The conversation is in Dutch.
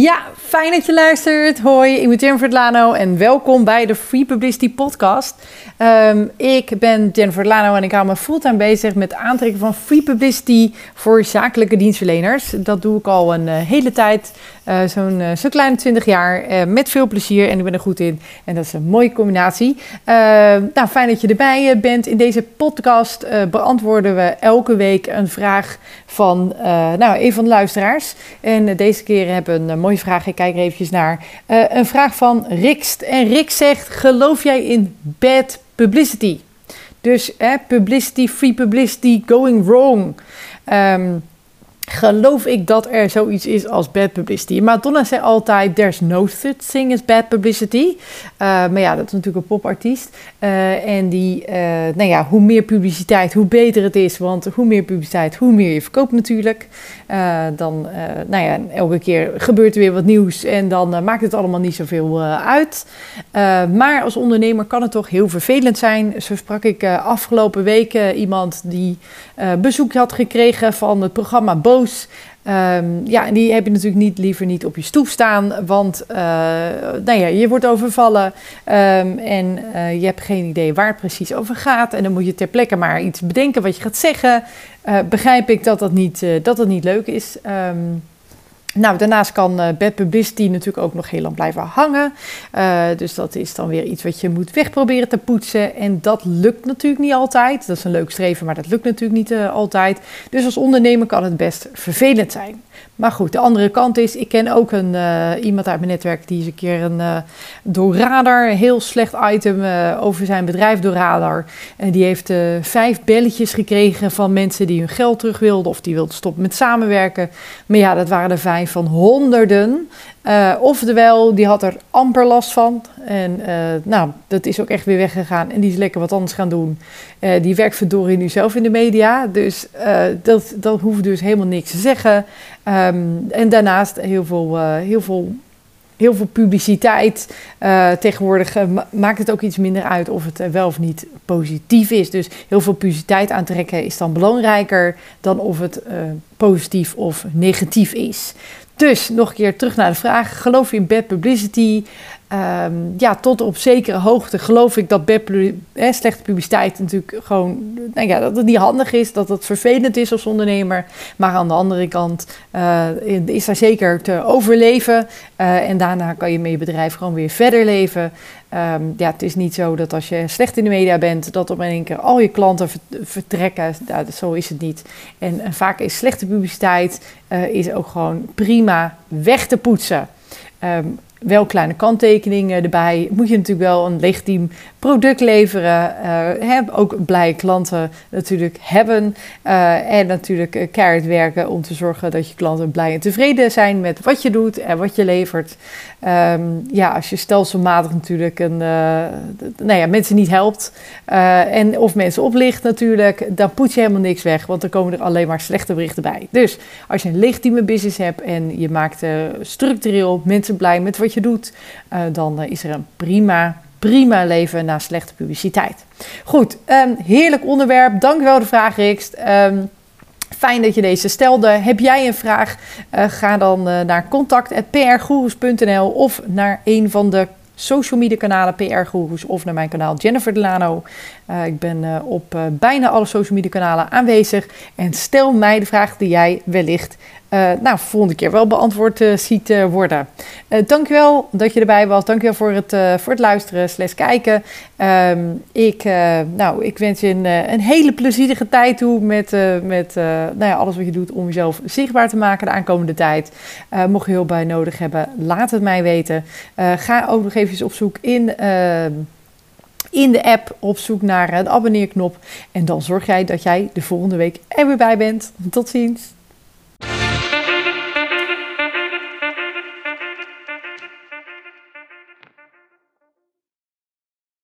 Ja, fijn dat je luistert. Hoi, ik ben Jennifer Lano en welkom bij de Free Publicity Podcast. Um, ik ben Jennifer Lano en ik hou me fulltime bezig met aantrekken van free publicity voor zakelijke dienstverleners. Dat doe ik al een uh, hele tijd, uh, zo'n zo kleine 20 jaar, met veel plezier en ik ben er goed in. En dat is een mooie combinatie. nou, fijn dat je erbij bent. In deze podcast beantwoorden we elke week een vraag van nou, een van de luisteraars. En deze keer hebben we een mooie vraag. Ik kijk er naar. een vraag van Rikst. En Rick zegt: Geloof jij in bad publicity. Dus publicity, free publicity, going wrong. Um, geloof ik dat er zoiets is als bad publicity. Madonna zei altijd, there's no such thing as bad publicity. Uh, maar ja, dat is natuurlijk een popartiest. Uh, en die, uh, nou ja, hoe meer publiciteit, hoe beter het is. Want hoe meer publiciteit, hoe meer je verkoopt natuurlijk. dan, nou ja, elke keer gebeurt er weer wat nieuws. En dan maakt het allemaal niet zoveel uit. maar als ondernemer kan het toch heel vervelend zijn. Zo sprak ik afgelopen week iemand die bezoek had gekregen van het programma Bo Um, ja, en die heb je natuurlijk niet, liever niet op je stoep staan, want uh, nou ja, je wordt overvallen um, en uh, je hebt geen idee waar het precies over gaat. En dan moet je ter plekke maar iets bedenken wat je gaat zeggen. Uh, begrijp ik dat dat niet, dat dat niet leuk is. Um, nou, daarnaast kan uh, bad publicity natuurlijk ook nog heel lang blijven hangen. Uh, dus dat is dan weer iets wat je moet wegproberen te poetsen. En dat lukt natuurlijk niet altijd. Dat is een leuk streven, maar dat lukt natuurlijk niet uh, altijd. Dus als ondernemer kan het best vervelend zijn. Maar goed, de andere kant is, ik ken ook een, uh, iemand uit mijn netwerk die eens een keer een uh, door radar, heel slecht item uh, over zijn bedrijf door radar. En die heeft vijf belletjes gekregen van mensen die hun geld terug wilden of die wilden stoppen met samenwerken. Maar ja, dat waren er vijf van honderden. Uh, oftewel, die had er amper last van. En uh, nou, dat is ook echt weer weggegaan. En die is lekker wat anders gaan doen. Uh, die werkt verdorie nu zelf in de media. Dus dat, dat hoeft dus helemaal niks te zeggen. Um, en daarnaast heel veel, heel veel, heel veel publiciteit. tegenwoordig maakt het ook iets minder uit of het wel of niet positief is. Dus heel veel publiciteit aantrekken is dan belangrijker dan of het positief of negatief is. Dus nog een keer terug naar de vraag: geloof je in bad publicity? Um, ja, tot op zekere hoogte geloof ik dat bad, eh, slechte publiciteit natuurlijk gewoon, nou ja, dat het niet handig is, dat het vervelend is als ondernemer. Maar aan de andere kant uh, is daar zeker te overleven. Uh, en daarna kan je met je bedrijf gewoon weer verder leven. Um, ja, het is niet zo dat als je slecht in de media bent, dat op een keer al je klanten vertrekken. Zo is het niet. En, vaak is slechte publiciteit is ook gewoon prima weg te poetsen. Um, wel kleine kanttekeningen erbij. Moet je natuurlijk wel een legitiem product leveren. Uh, ook blije klanten natuurlijk hebben. Uh, en natuurlijk uh, keihard werken om te zorgen dat je klanten blij en tevreden zijn met wat je doet en wat je levert. Um, ja, als je stelselmatig natuurlijk een, nou ja, mensen niet helpt en of mensen oplicht natuurlijk, dan poet je helemaal niks weg, want dan komen er alleen maar slechte berichten bij. Dus als je een legitieme business hebt en je maakt structureel mensen blij met wat je doet, dan is er een prima prima leven na slechte publiciteit. Goed, um, heerlijk onderwerp. Dank wel de vraag, Rikst. Um, Fijn dat je deze stelde. Heb jij een vraag? Uh, ga dan uh, naar contact.prgoeroes.nl of naar een van de social media kanalen PR of naar mijn kanaal Jennifer Delano. Uh, ik ben op bijna alle social media kanalen aanwezig. En stel mij de vraag die jij wellicht nou, volgende keer wel beantwoord ziet worden. dankjewel dat je erbij was. Dankjewel voor het, voor het luisteren slash kijken. Um, ik, nou, ik wens je een, een, hele plezierige tijd toe met, met nou ja, alles wat je doet om jezelf zichtbaar te maken de aankomende tijd. mocht je hulp bij nodig hebben, laat het mij weten. ga ook nog even op zoek in in de app op zoek naar de abonneerknop. En dan zorg jij dat jij de volgende week er weer bij bent. Tot ziens.